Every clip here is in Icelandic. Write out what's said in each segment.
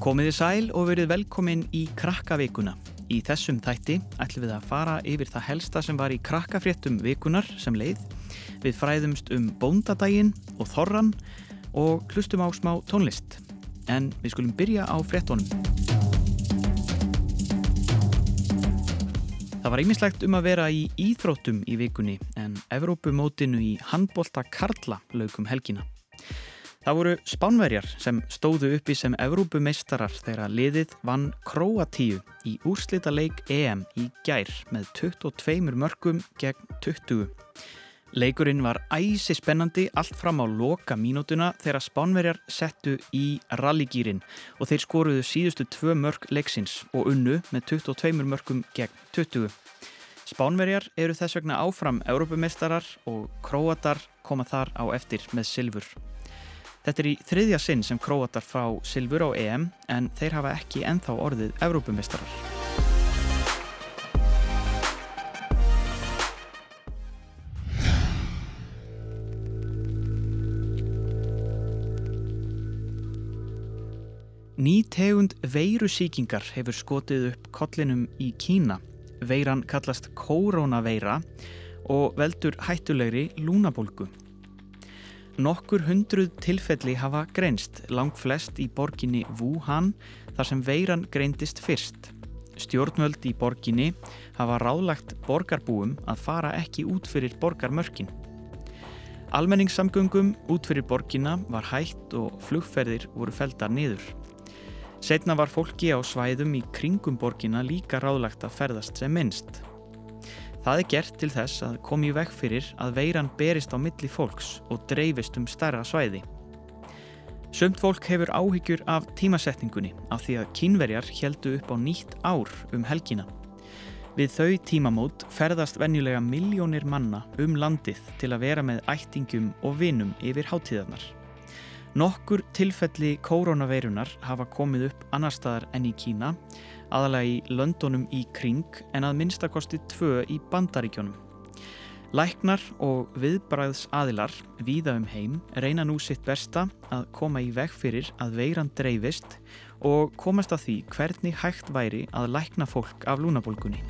Komiði sæl og verið velkomin í Krakkavikuna. Í þessum þætti ætlum við að fara yfir það helsta sem var í krakkafréttum vikunar sem leið. Við fræðumst um bóndadaginn og þorran og hlustum á smá tónlist. En við skulum byrja á fréttonum. Það var einmislegt um að vera í íþróttum í vikunni en Evrópumótinu í handbólta Karla lögum helgina. Það voru spánverjar sem stóðu uppi sem Evrópumeistarar þegar liðið vann Kroatíu í úrslita leik EM í gær með 22 mörgum gegn 20. Leikurinn var æsi spennandi allt fram á loka mínútuna þegar spánverjar settu í rallygýrin og þeir skoruðu síðustu tvö mörg leiksins og unnu með 22 mörgum gegn 20. Spánverjar eru þess vegna áfram Evrópumeistarar og Kroatar koma þar á eftir með silfur. Þetta er í þriðja sinn sem Króatar fá silfur á EM en þeir hafa ekki enþá orðið Evrópumistarar. Ný tegund veirusíkingar hefur skotið upp kollinum í Kína. Veiran kallast koronaveira og veldur hættulegri lúnabólgu. Nokkur hundruð tilfelli hafa greinst, langt flest í borginni Wuhan þar sem veiran greindist fyrst. Stjórnvöld í borginni hafa ráðlagt borgarbúum að fara ekki út fyrir borgarmörkin. Almenningssamgöngum út fyrir borginna var hægt og flugferðir voru feldar niður. Setna var fólki á svæðum í kringum borginna líka ráðlagt að ferðast sem minnst. Það er gert til þess að komi veg fyrir að veiran berist á milli fólks og dreifist um stærra svæði. Sumt fólk hefur áhyggjur af tímasetningunni af því að kínverjar heldu upp á nýtt ár um helgina. Við þau tímamót ferðast venjulega miljónir manna um landið til að vera með ættingum og vinum yfir hátíðarnar. Nokkur tilfelli koronaveirunar hafa komið upp annar staðar enn í Kína aðalega í löndunum í kring en að minnstakosti tvö í bandaríkjónum. Læknar og viðbræðs aðilar víða um heim reyna nú sitt besta að koma í veg fyrir að veiran dreifist og komast að því hvernig hægt væri að lækna fólk af lúnabólgunni.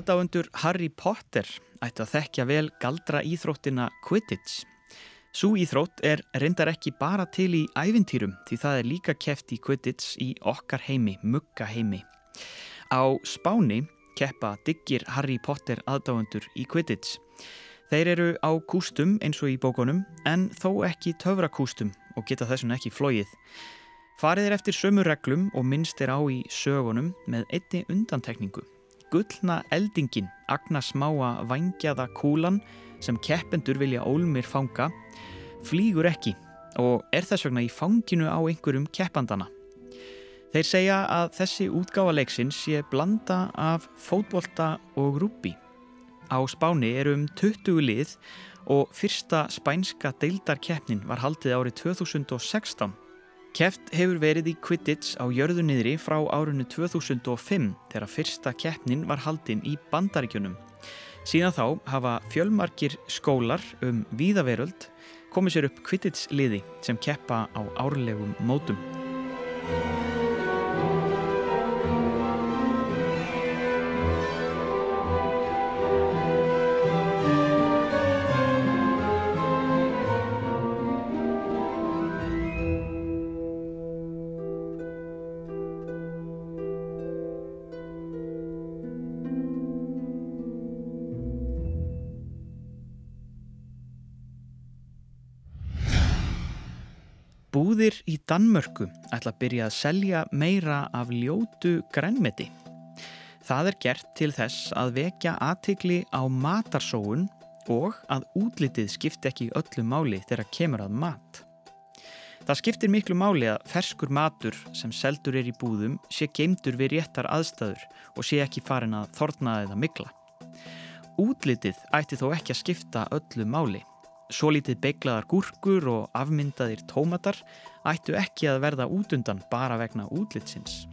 Aðdáendur Harry Potter ætti að þekkja vel galdra íþróttina Quidditch. Sú íþrótt er reyndar ekki bara til í ævintýrum því það er líka keft í Quidditch í okkar heimi, mugga heimi. Á Spáni keppa diggir Harry Potter aðdáendur í Quidditch. Þeir eru á kústum eins og í bókunum en þó ekki töfrakústum og geta þessum ekki flóið. Farið er eftir sömu reglum og minnst er á í sögunum með einni undantekningu gullna eldingin, agna smáa vangjaða kúlan sem keppendur vilja ólmir fanga, flýgur ekki og er þess vegna í fanginu á einhverjum keppandana. Þeir segja að þessi útgáfa leiksins sé blanda af fótbolta og rúbi. Á spáni eru um 20 lið og fyrsta spænska deildarkeppnin var haldið árið 2016 Keft hefur verið í Quidditch á jörðu niðri frá árunnu 2005 þegar fyrsta keppnin var haldinn í bandaríkjunum. Síðan þá hafa fjölmarkir skólar um víðaveröld komið sér upp Quidditch liði sem keppa á árlegum mótum. Búðir í Danmörku ætla að byrja að selja meira af ljótu grænmeti. Það er gert til þess að vekja aðtikli á matarsóun og að útlitið skipti ekki öllu máli þegar kemur að mat. Það skiptir miklu máli að ferskur matur sem seldur er í búðum sé geimdur við réttar aðstæður og sé ekki farin að þorna eða mikla. Útlitið ætti þó ekki að skipta öllu máli. Svo lítið beiglaðar gúrkur og afmyndaðir tómatar ættu ekki að verða út undan bara vegna útlitsins.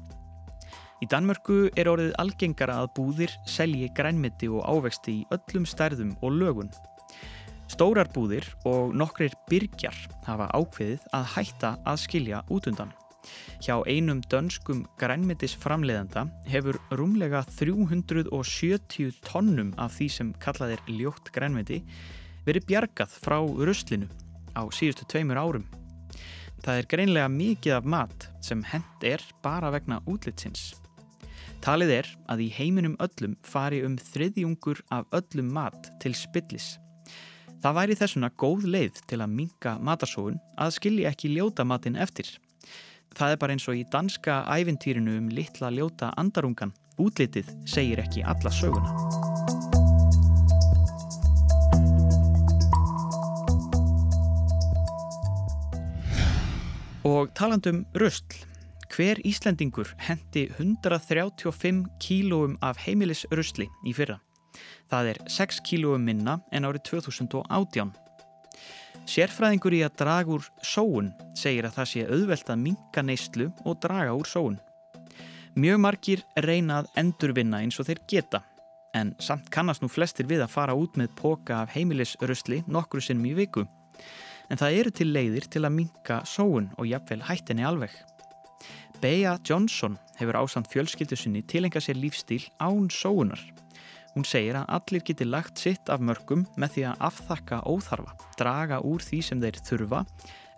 Í Danmörku er orðið algengara að búðir selji grænmeti og ávexti í öllum stærðum og lögun. Stórar búðir og nokkrir byrgjar hafa ákveðið að hætta að skilja út undan. Hjá einum dönskum grænmetisframleðanda hefur rúmlega 370 tonnum af því sem kallað er ljótt grænmeti verið bjargað frá ruslinu á síðustu tveimur árum. Það er greinlega mikið af mat sem hend er bara vegna útlitsins. Talið er að í heiminum öllum fari um þriðjungur af öllum mat til spillis. Það væri þessuna góð leið til að minka matarsóun að skilji ekki ljóta matin eftir. Það er bara eins og í danska ævintýrinu um litla ljóta andarungan. Útlitið segir ekki alla söguna. Og talandum röstl. Hver Íslendingur hendi 135 kílóum af heimilisrusli í fyrra. Það er 6 kílóum minna en árið 2018. Sérfræðingur í að draga úr sóun segir að það sé auðvelt að minka neyslu og draga úr sóun. Mjög margir reyna að endurvinna eins og þeir geta en samt kannast nú flestir við að fara út með póka af heimilisrusli nokkru sinnum í viku. En það eru til leiðir til að minka sóun og jafnvel hættinni alveg. Bea Johnson hefur ásand fjölskyldu sinni tilenga sér lífstíl án sóunar. Hún segir að allir geti lagt sitt af mörgum með því að afþakka óþarfa, draga úr því sem þeir þurfa,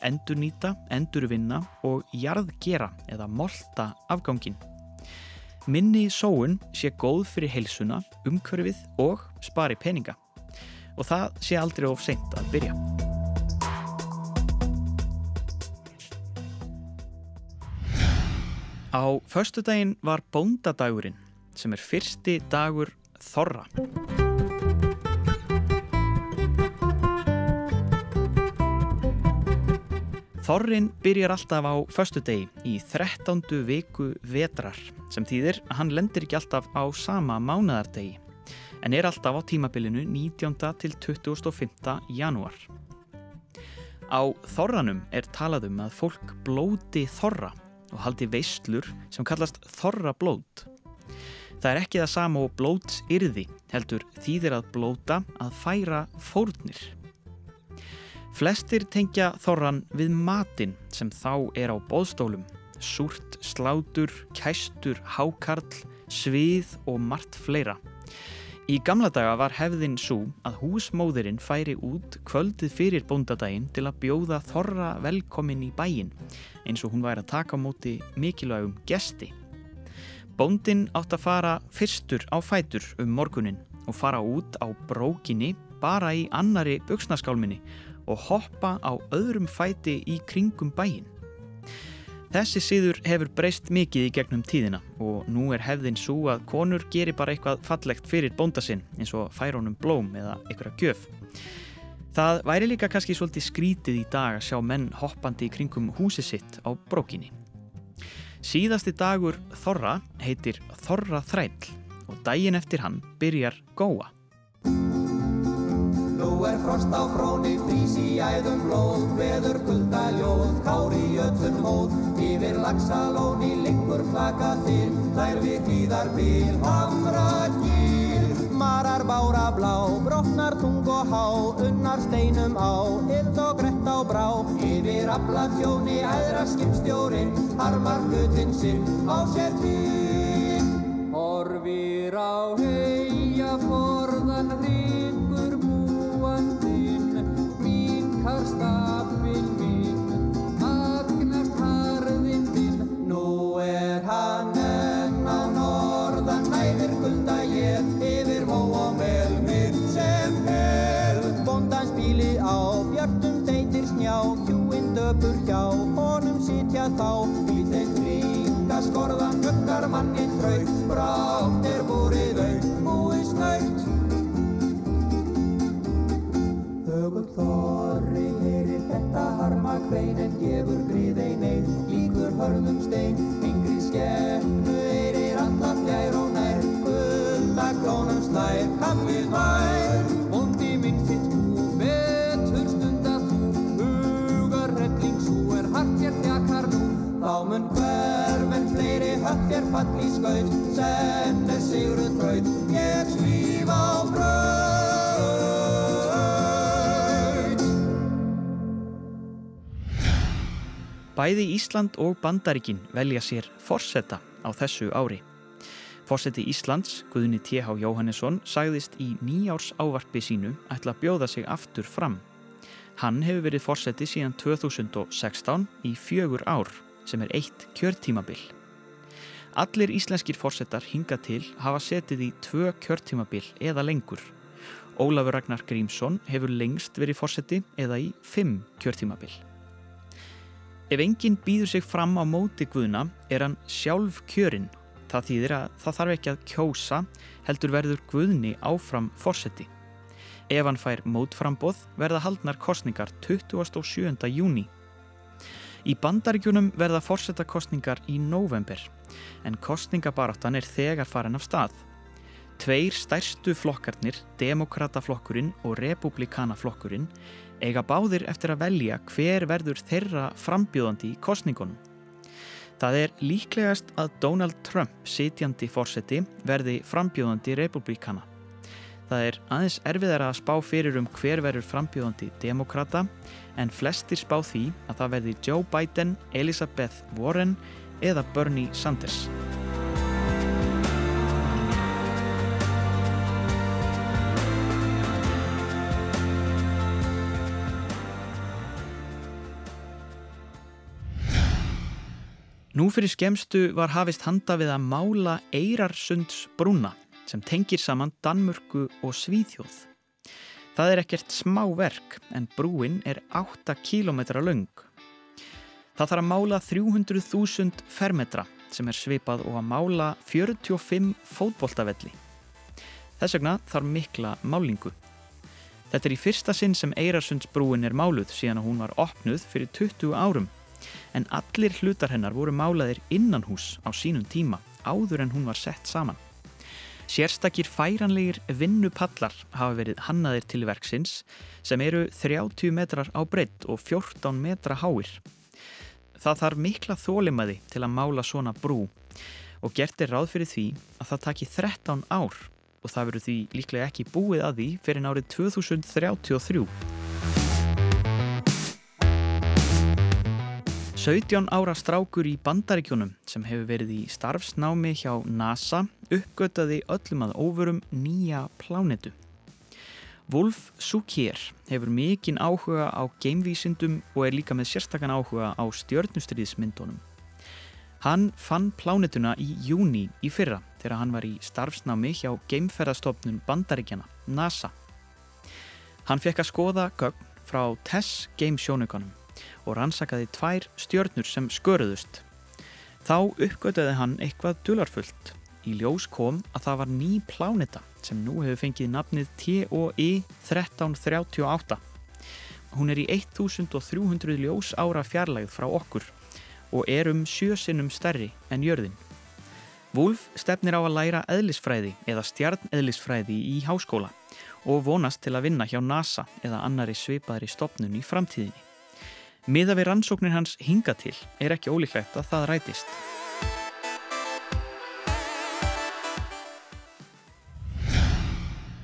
endurnýta, endurvinna og jarðgera eða molta afgangin. Minni sóun sé góð fyrir heilsuna, umkörfið og spari peninga. Og það sé aldrei of seint að byrja. Á förstudaginn var bóndadagurinn sem er fyrsti dagur Þorra. Þorrin byrjar alltaf á förstudegi í 13. viku vetrar sem þýðir að hann lendir ekki alltaf á sama mánadardegi en er alltaf á tímabilinu 19. til 25. janúar. Á Þorranum er talað um að fólk blóti Þorra og haldi veislur sem kallast þorrablót. Það er ekki það sama og blóts yrði, heldur þýðir að blóta að færa fórnir. Flestir tengja þorran við matin sem þá er á bóðstólum, súrt, slátur, kæstur, hákarl, svið og margt fleira. Í gamla daga var hefðin svo að húsmóðurinn færi út kvöldið fyrir bóndadaginn til að bjóða þorra velkomin í bæin eins og hún væri að taka á móti mikilvægum gesti. Bóndin átt að fara fyrstur á fætur um morgunin og fara út á brókinni bara í annari buksnaskálminni og hoppa á öðrum fæti í kringum bæin. Þessi síður hefur breyst mikið í gegnum tíðina og nú er hefðin svo að konur gerir bara eitthvað fallegt fyrir bóndasinn eins og færónum blóm eða eitthvað gjöf. Það væri líka kannski svolítið skrítið í dag að sjá menn hoppandi í kringum húsi sitt á brókinni. Síðasti dagur Þorra heitir Þorra Þræll og daginn eftir hann byrjar Góa. Nú er frost á fróni, frís í æðum blóð, veður kuldaljóð, kári í öllum lagsalóni, liggur klaka til, þær við tíðar bíl, hamra gíl. Marar bára blá, brotnar tung og há, unnar steinum á, ild og grett á brá, yfir aflatjóni, æðra skipstjórin, harmar hlutinn sinn á sér til. Horfir á heia forðan hryggur ringa skorðan, höggar mannin tröyt, brátt er búrið auð, búið snöyt. Þögul þorri heyrir þetta harma hvein en gefur grið ein einn líkur hörðum stein yngri skemmu heyrir alla fjær og nær. Gulda klónum slær kaffið vær. Vondi minn þitt hú betur stund að þú. Hugar relling svo er hart hér þjakar nú. Þá mun hverfinn fleiri höll hér fall í skaut, senn er sigru tröð, ég svíf á braut. Bæði Ísland og Bandaríkin velja sér forsetta á þessu ári. Forseti Íslands, Guðni T.H. Jóhannesson, sagðist í nýjárs ávarpi sínu ætla að bjóða sig aftur fram. Hann hefur verið forseti síðan 2016 í fjögur ár sem er eitt kjörtímabil. Allir íslenskir forsetar hinga til hafa setið í tvö kjörtímabil eða lengur. Ólafur Ragnar Grímsson hefur lengst verið forseti eða í fimm kjörtímabil. Ef enginn býður sig fram á móti Guðna er hann sjálf kjörinn. Það þýðir að það þarf ekki að kjósa heldur verður Guðni áfram forseti. Ef hann fær mótframbóð verða haldnar kostningar 27. júni. Í bandaríkjunum verða forsetakostningar í november en kostningabaráttan er þegar farin af stað. Tveir stærstu flokkarnir, demokrataflokkurinn og republikanaflokkurinn, eiga báðir eftir að velja hver verður þeirra frambjóðandi í kostningunum. Það er líklegast að Donald Trump, sitjandi fórseti, verði frambjóðandi republikana. Það er aðeins erfiðar að spá fyrir um hver verður frambjóðandi demokrata en flestir spá því að það verði Joe Biden, Elizabeth Warren eða Bernie Sanders. Nú fyrir skemstu var hafist handa við að mála Eirarsunds brúna sem tengir saman Danmörku og Svíþjóð. Það er ekkert smá verk en brúin er 8 km lang. Það þarf að mála 300.000 fermetra sem er svipað og að mála 45 fótboltavelli. Þess vegna þarf mikla málingu. Þetta er í fyrsta sinn sem Eirarsundsbrúin er máluð síðan að hún var opnuð fyrir 20 árum en allir hlutar hennar voru málaðir innan hús á sínum tíma áður en hún var sett saman. Sérstakir færanlegir vinnupallar hafa verið hannaðir til verksins sem eru 30 metrar á breytt og 14 metra háir. Það þarf mikla þólimaði til að mála svona brú og gert er ráð fyrir því að það taki 13 ár og það verður því líklega ekki búið að því fyrir árið 2033. 17 ára strákur í bandaríkjónum sem hefur verið í starfsnámi hjá NASA uppgötaði öllum að óverum nýja plánetu. Wolf Sukier hefur mikinn áhuga á geimvísindum og er líka með sérstakann áhuga á stjörnustriðsmyndunum. Hann fann plánetuna í júni í fyrra þegar hann var í starfsnámi hjá geimferðastofnun bandaríkjana, NASA. Hann fekk að skoða gögn frá TESS geimsjónugunum og rannsakaði tvær stjörnur sem sköruðust. Þá uppgötaði hann eitthvað dularfullt. Í ljós kom að það var ný pláneta sem nú hefur fengið nafnið TOI 1338. Hún er í 1300 ljós ára fjarlægð frá okkur og er um sjösinnum stærri en jörðin. Wolf stefnir á að læra eðlisfræði eða stjarneðlisfræði í háskóla og vonast til að vinna hjá NASA eða annari svipaðri stopnun í framtíðinni. Miða við rannsóknir hans hinga til er ekki ólíklegt að það rætist.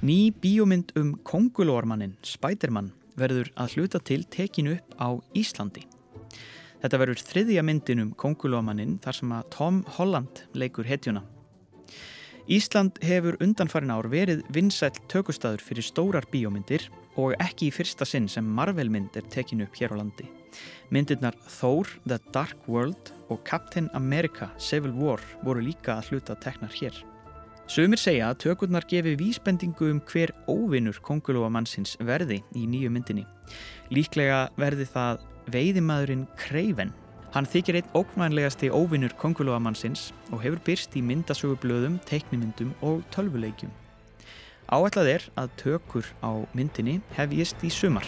Ný bíómynd um kongulormannin Spiderman verður að hluta til tekinu upp á Íslandi. Þetta verður þriðja myndin um kongulormannin þar sem að Tom Holland leikur hetjuna. Ísland hefur undanfarin ár verið vinsæl tökustadur fyrir stórar bíómyndir og ekki í fyrsta sinn sem Marvel-mynd er tekinu upp hér á landi. Myndirnar Thor, The Dark World og Captain America Civil War voru líka að hluta teknar hér. Sumir segja að tökurnar gefi vísbendingu um hver óvinnur kongulóamannsins verði í nýju myndinni. Líklega verði það veiðimaðurinn Kreiven. Hann þykir einn ókvæmlegasti óvinnur kongulóamannsins og hefur byrst í myndasögublöðum, teiknimyndum og tölvuleikjum. Áætlað er að tökur á myndinni hefjist í sumar.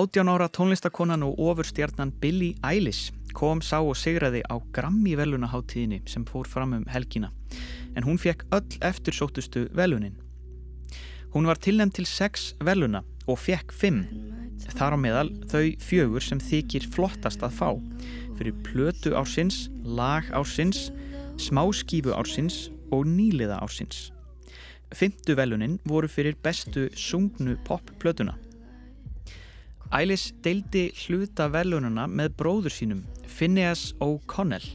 Átján ára tónlistakonan og ofurstjarnan Billie Eilish kom sá og sigraði á Grammy velunaháttíðinni sem fór fram um helgina en hún fekk öll eftirsóttustu velunin. Hún var tilnæmt til sex veluna og fekk fimm þar á meðal þau fjögur sem þykir flottast að fá fyrir plötu ársins, lag ársins, smáskífu ársins og nýliða ársins. Fymtu velunin voru fyrir bestu sungnu popplötuna. Ælis deildi hluta velununa með bróður sínum, Phineas O'Connell,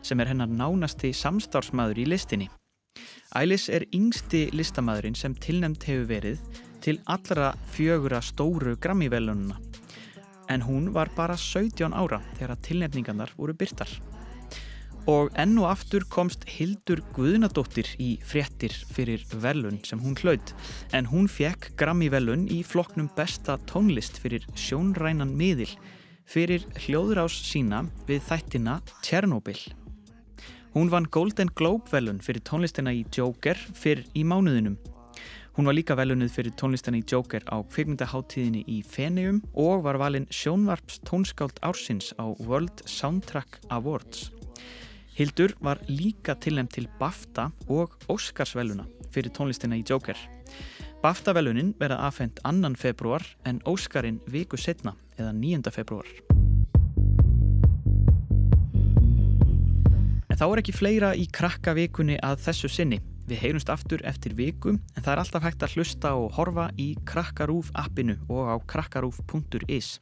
sem er hennar nánasti samstársmaður í listinni. Ælis er yngsti listamæðurinn sem tilnæmt hefur verið til allra fjögura stóru Grammy-velununa en hún var bara 17 ára þegar tilnefningarnar voru byrtar. Og enn og aftur komst Hildur Guðnadóttir í fréttir fyrir velun sem hún hlaut en hún fekk Grammy-velun í floknum besta tónlist fyrir sjónrænan miðil fyrir hljóðurás sína við þættina Tjernobyl. Hún vann Golden Globe velun fyrir tónlistina í Joker fyrir í mánuðinum Hún var líka velunnið fyrir tónlistan í Joker á kvikmyndaháttíðinni í Feneum og var valinn sjónvarps tónskáld ársins á World Soundtrack Awards. Hildur var líka tilnæmt til BAFTA og Óskarsveluna fyrir tónlistina í Joker. BAFTA-velunin verða aðfendt annan februar en Óskarinn viku setna eða 9. februar. En þá er ekki fleira í krakkavikunni að þessu sinni. Við heyrumst aftur eftir viku en það er alltaf hægt að hlusta og horfa í Krakkarúf appinu og á krakkarúf.is.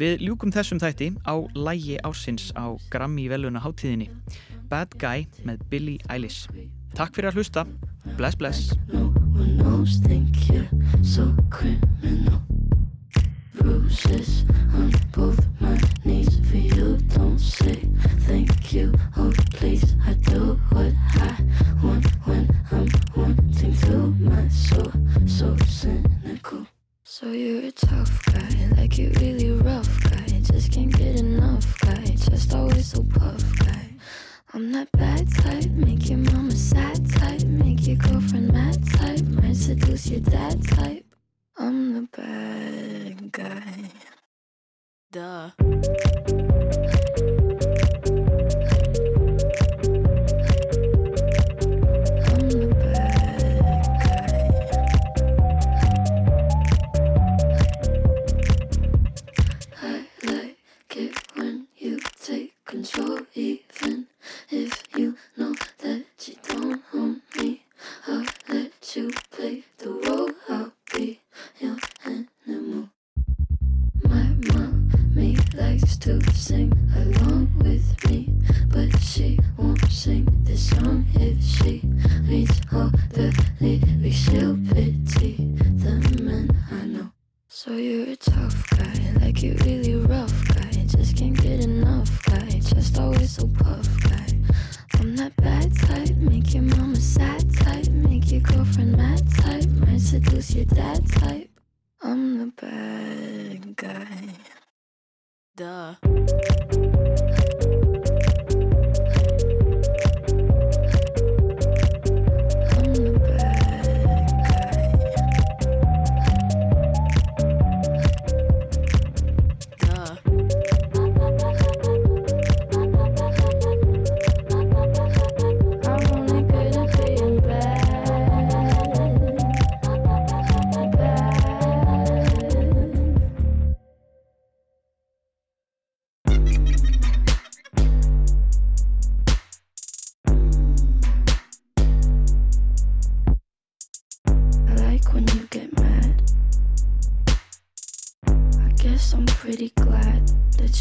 Við ljúkum þessum þætti á lægi ásins á Grammy veluna háttíðinni Bad Guy með Billie Eilish. Takk fyrir að hlusta. Bless bless. bruises on both my knees for you. Don't say thank you. Oh, please, I do what I want when I'm wanting to. My soul, so cynical. So you're a even if you know that you don't own